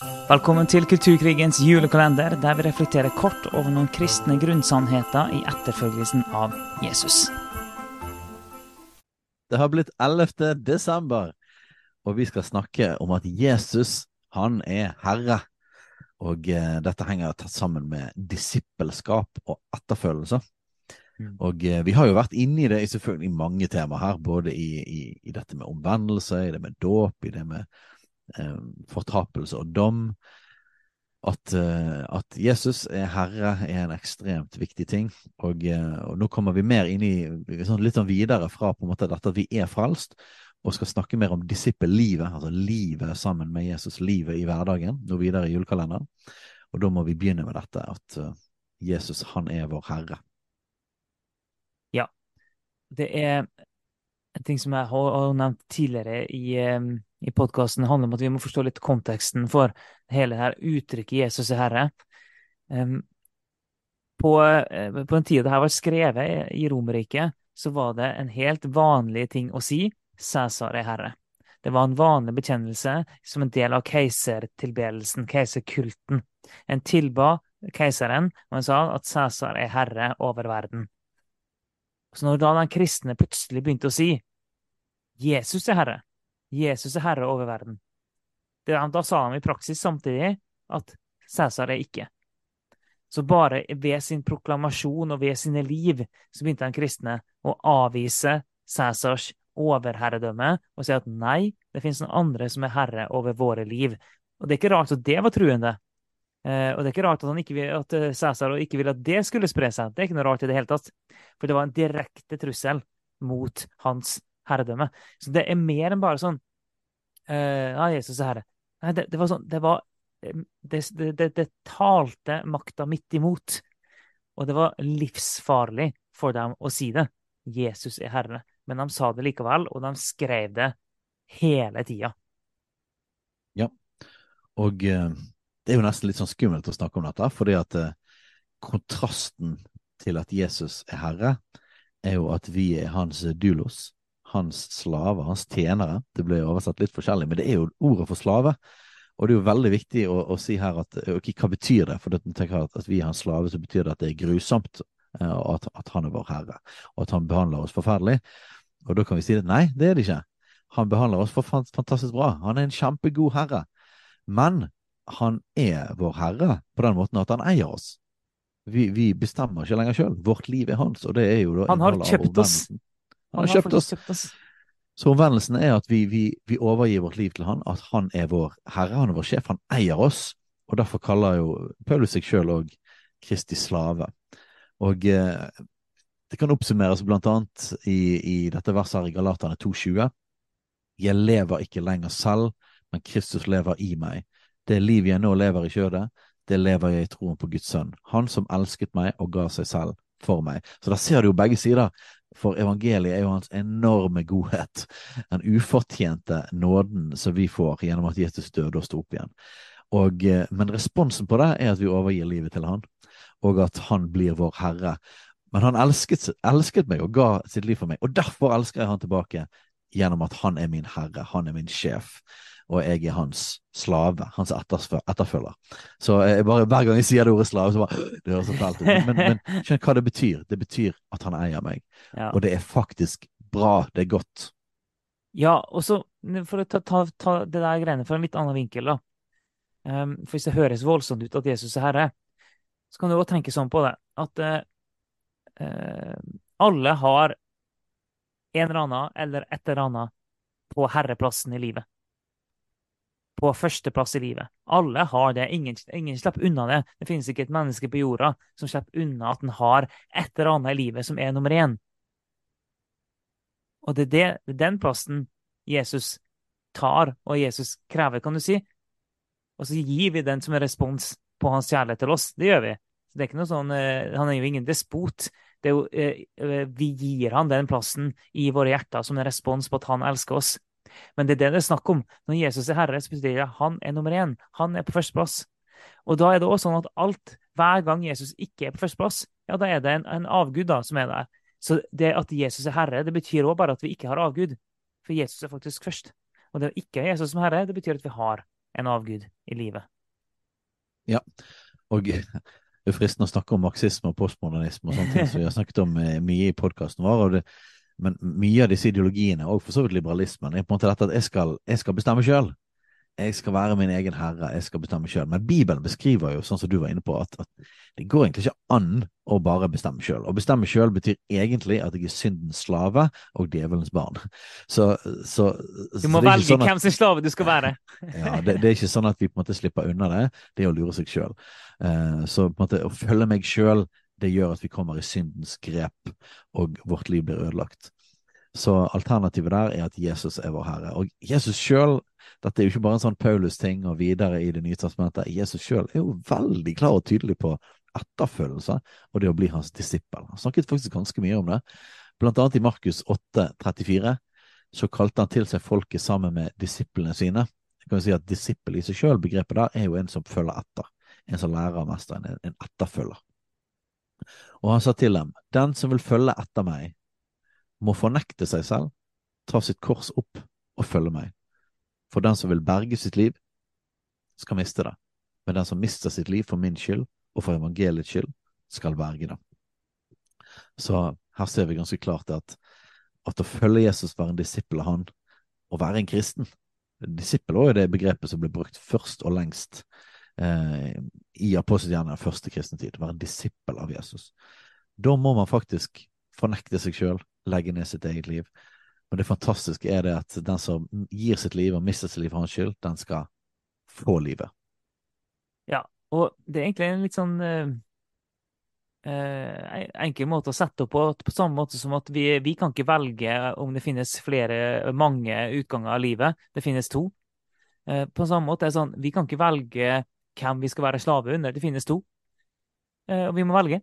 Velkommen til Kulturkrigens julekalender, der vi reflekterer kort over noen kristne grunnsannheter i etterfølgelsen av Jesus. Det har blitt 11. desember, og vi skal snakke om at Jesus, han er Herre. Og eh, dette henger tatt sammen med disippelskap og etterfølgelse. Mm. Og eh, vi har jo vært inne i det i selvfølgelig mange temaer her, både i, i, i dette med omvendelse, i det med dåp, i det med fortapelse og dom. At, eh, at, Jesus er herre er en ekstremt viktig ting. Og, eh, og nå kommer vi mer inn i sånn, litt sånn videre fra på en måte dette at vi er frelst, og skal snakke mer om disippellivet, altså livet sammen med Jesus, livet i hverdagen, nå videre i julekalenderen. Og da må vi begynne med dette, at Jesus, han er vår herre. Ja. Det er en ting som jeg har nevnt tidligere i i podkasten handler om at vi må forstå litt konteksten for hele det her uttrykket 'Jesus er Herre'. På, uh, på, en tid det her var skrevet i Romerriket, så var det en helt vanlig ting å si 'Cæsar er Herre'. Det var en vanlig bekjennelse som en del av keisertilbedelsen, keiserkulten. En tilba keiseren, og en sa at Cæsar er herre over verden. Så når da den kristne plutselig begynte å si 'Jesus er Herre', Jesus er herre over verden. Det, da sa han i praksis samtidig at Cæsar er ikke. Så bare ved sin proklamasjon og ved sine liv så begynte den kristne å avvise Cæsars overherredømme og si at nei, det finnes noen andre som er herre over våre liv. Og det er ikke rart at det var truende. Eh, og det er ikke rart at, han at eh, Cæsar ikke ville at det skulle spre seg. Det er ikke noe rart i det hele tatt. For det var en direkte trussel mot hans herredømme. Så det er mer enn bare sånn Ja, Jesus er herre. Nei, det, det var sånn Det var det, det, det, talte makta midt imot. Og det var livsfarlig for dem å si det. Jesus er herre. Men de sa det likevel, og de skrev det hele tida. Ja, og uh, det er jo nesten litt sånn skummelt å snakke om dette, fordi at uh, kontrasten til at Jesus er herre, er jo at vi er hans dulos hans slaver, hans tjenere. Det ble oversatt litt forskjellig, men det er jo ordet for slave. Og det er jo veldig viktig å, å si her at okay, hva betyr det? For det, at, at vi er hans slave, så betyr det at det er grusomt, eh, og at, at, han er vår herre, og at han behandler oss forferdelig. Og da kan vi si at nei, det er det ikke. Han behandler oss for fantastisk bra. Han er en kjempegod herre. Men han er vår herre på den måten at han eier oss. Vi, vi bestemmer ikke lenger sjøl. Vårt liv er hans, og det er jo da Han har kjøpt oss. Han har kjøpt oss. Kjøpt oss. Så omvendelsen er at vi, vi, vi, overgir vårt liv til han, at han er vår herre, han er vår sjef, han eier oss. Og derfor kaller jo Paulus seg sjøl òg Kristi slave. Og eh, det kan oppsummeres blant annet i, i dette verset her i Galaterne 2,20. Jeg lever ikke lenger selv, men Kristus lever i meg. Det livet jeg nå lever i kjødet, det lever jeg i troen på Guds sønn. Han som elsket meg og ga seg selv for meg. Så da ser du jo begge sider. For evangeliet er jo hans enorme godhet, den ufortjente nåden som vi får gjennom at Jesus døde og sto opp igjen. Og, eh, men responsen på det er at vi overgir livet til han, og at han blir vår herre. Men han elsket, elsket meg og ga sitt liv for meg, og derfor elsker jeg han tilbake gjennom at han er min herre, han er min sjef og jeg er hans slave, hans etterfølger. Så bare, hver gang jeg sier det ordet slave, så bare Det høres så fælt ut. Men, men, skjønn hva det betyr. Det betyr at han eier meg. Ja. Og det er faktisk bra. Det er godt. Ja, og så for å ta, ta, ta, det der greiene fra en litt annen vinkel, da. Um, for hvis det høres voldsomt ut at Jesus er herre, så kan du òg tenke sånn på det at uh, alle har en eller annen eller et eller annet på herreplassen i livet på førsteplass i livet. Alle har det. Ingen, ingen, slipper unna det. Det finnes ikke et menneske på jorda som slipper unna at en har et eller annet i livet som er nummer én. Og det er, det, det er den plassen Jesus tar, og Jesus krever, kan du si. Og så gir vi den som en respons på hans kjærlighet til oss. Det gjør vi. Så det er ikke noe sånn, uh, Han er jo ingen despot. Det er jo, uh, vi gir han den plassen i våre hjerter som en respons på at han elsker oss. Men det er det det er snakk om. Når Jesus er herre, så betyr det at han er nummer én. Han er på førsteplass. Og da er det også sånn at alt, hver gang Jesus ikke er på førsteplass, ja, da er det en, en avgud da, som er der. Så det at Jesus er herre, det betyr også bare at vi ikke har avgud. For Jesus er faktisk først. Og det å ikke ha Jesus som herre, det betyr at vi har en avgud i livet. Ja, og det er fristende å snakke om marxisme og postmodernisme og sånne ting som vi har snakket om eh, mye i podkasten vår. og Det, men mye av disse ideologiene, og for så vidt liberalismen, er på en måte dette at jeg skal, jeg skal bestemme sjøl. Jeg skal være min egen herre, jeg skal bestemme sjøl. Men Bibelen beskriver jo, sånn som du var inne på, at, at det går egentlig ikke an å bare bestemme sjøl. Å bestemme sjøl betyr egentlig at jeg er syndens slave og djevelens barn. Så, så Du må velge sånn at, hvem sin slave du skal være. ja, det, det, er ikke sånn at vi på en måte slipper unna det. Det er å lure seg sjøl. Uh, så på en måte å følge meg sjøl, det gjør at vi kommer i syndens grep, og vårt liv blir ødelagt. Så alternativet der er at Jesus er vår Herre. Og Jesus sjøl dette er jo ikke bare en sånn Paulus-ting og videre i Det nye testamentet. Jesus sjøl er jo veldig klar og tydelig på etterfølgelse og det å bli hans disippel. Han snakket faktisk ganske mye om det. Blant annet i Markus 8, 34, så kalte han til seg folket sammen med disiplene sine. Jeg kan si at Disippel i seg sjøl, begrepet der, er jo en som følger etter. En som lærer av mesteren, en, etterfølger. Og han sa til dem, den som vil følge etter meg, må fornekte seg selv, ta sitt kors opp og følge meg. For den som vil berge sitt liv, skal miste det. Men den som mister sitt liv for min skyld og for evangeliets skyld, skal berge det. Så her ser vi ganske klart at, at å følge Jesus, være en disippel av han, å være en kristen Disippel er det begrepet som ble brukt først og lengst eh, i apostelgjerningen første kristne tid. Være en disippel av Jesus. Da må man faktisk fornekte seg sjøl, legge ned sitt eget liv men det fantastiske er det at den som gir sitt liv og mister sitt liv for hans skyld, den skal få livet. Ja, og det er egentlig en litt sånn eh, enkel måte å sette opp på, på samme måte som at vi, vi, kan ikke velge om det finnes flere, mange utganger av livet. Det finnes to. Eh, på samme måte er det sånn, vi kan ikke velge hvem vi skal være slave under. Det finnes to. Uh, og vi må velge.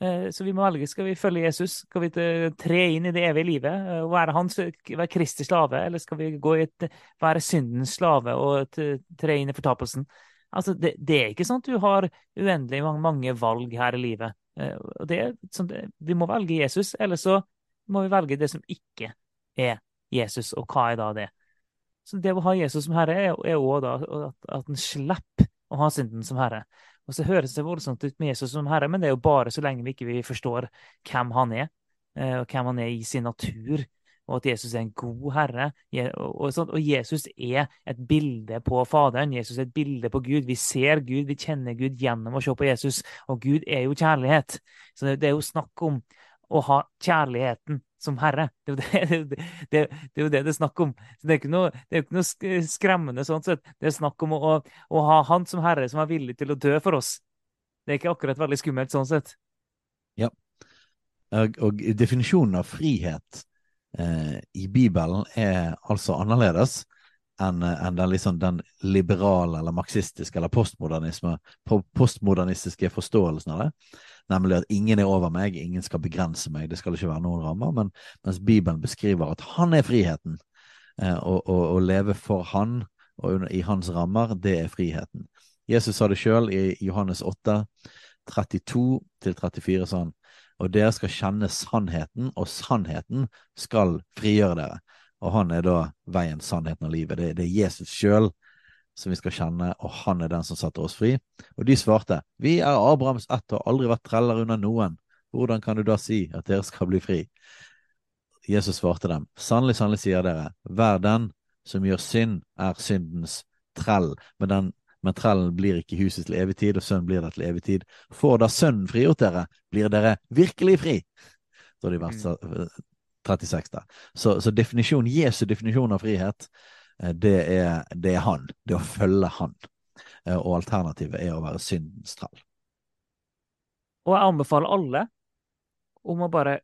Eh, så vi må velge. Skal vi følge Jesus? Skal vi tre inn i det evige livet og eh, være, hans, være Kristi slave? Eller skal vi gå i et, være syndens slave og tre inn i fortapelsen? Altså, det, det, er ikke sånn at du har uendelig mange, mange valg her i livet. Eh, det, sånn, vi må velge Jesus, eller så må vi velge det som ikke er Jesus. Og hva er da det? Så det å ha Jesus som herre er òg at, at en slipper å ha synden som herre. Og så høres det voldsomt ut med Jesus som herre, men det er jo bare så lenge vi ikke forstår hvem han er, eh, og hvem han er i sin natur, og at Jesus er en god herre. Og, Jesus er et bilde på Faderen. Jesus er et bilde på Gud. Vi ser Gud, vi kjenner Gud gjennom å se på Jesus. Og Gud er jo kjærlighet. Så det er jo snakk om å ha kjærligheten som herre. Det er jo det det, det, det, det er snakk om. Så det er ikke noe, er ikke noe skremmende sånn sett. Det er snakk om å, å, ha Han som herre som er villig til å dø for oss. Det er ikke akkurat veldig skummelt sånn sett. Ja. Og, og definisjonen av frihet eh, i Bibelen er altså annerledes enn en den, liksom, den, liberale eller marxistiske eller postmodernistiske forståelsen av det. Nemlig at ingen er over meg, ingen skal begrense meg, det skal ikke være noen rammer. Men mens Bibelen beskriver at han er friheten, eh, og å leve for han og i hans rammer, det er friheten. Jesus sa det sjøl i Johannes 8, 32-34 sånn, og dere skal kjenne sannheten, og sannheten skal frigjøre dere. Og han er da veien, sannheten og livet. Det, det er Jesus sjøl som vi skal kjenne, og han er den som setter oss fri. Og de svarte, vi er Abrahams ett og har aldri vært treller under noen. Hvordan kan du da si at dere skal bli fri? Jesus svarte dem, sannelig, sannelig sier dere, hver den som gjør synd, er syndens trell, men, den, men trellen blir ikke huset til evig tid, og sønnen blir det til evig tid. Får da sønnen frigjort dere, blir dere virkelig fri. står det i vers 36 der. Så, så definisjon, Jesu definisjon av frihet, eh, det er, det er, han. Det å følge han. Eh, og alternativet er å være syndens trall. Og jeg anbefaler alle om å bare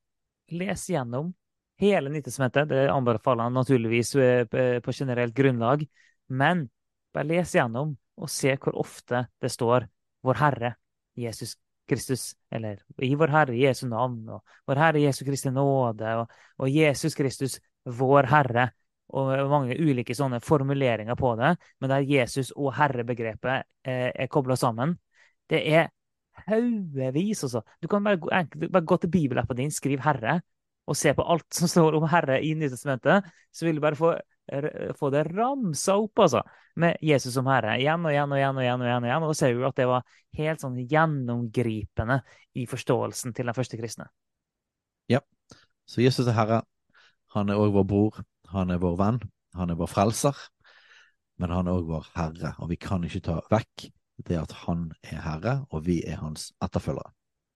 lese gjennom hele Nyttestamentet. Det anbefaler han naturligvis eh, på generelt grunnlag. Men bare les gjennom og se hvor ofte det står Vår Herre Jesus Kristus, eller i vår Herre Jesu navn, og vår Herre Jesu Kristi nåde, og, og, Jesus Kristus, vår Herre, og mange ulike sånne formuleringer på det, men der Jesus og Herre-begrepet eh, er kobla sammen. Det er haugevis, altså. Du kan bare, bare gå til bibelappen din, skriv Herre, og se på alt som står om Herre i Nytestamentet, så vil du bare få få det ramsa opp, altså, med Jesus som herre. Igjen og igjen og igjen og igjen. Og igjen og igjen. Og ser jo at det var helt sånn gjennomgripende i forståelsen til den første kristne. Ja. Så Jesus er herre. Han er òg vår bror. Han er vår venn. Han er vår frelser. Men han er òg vår herre, og vi kan ikke ta vekk det at han er herre, og vi er hans etterfølgere.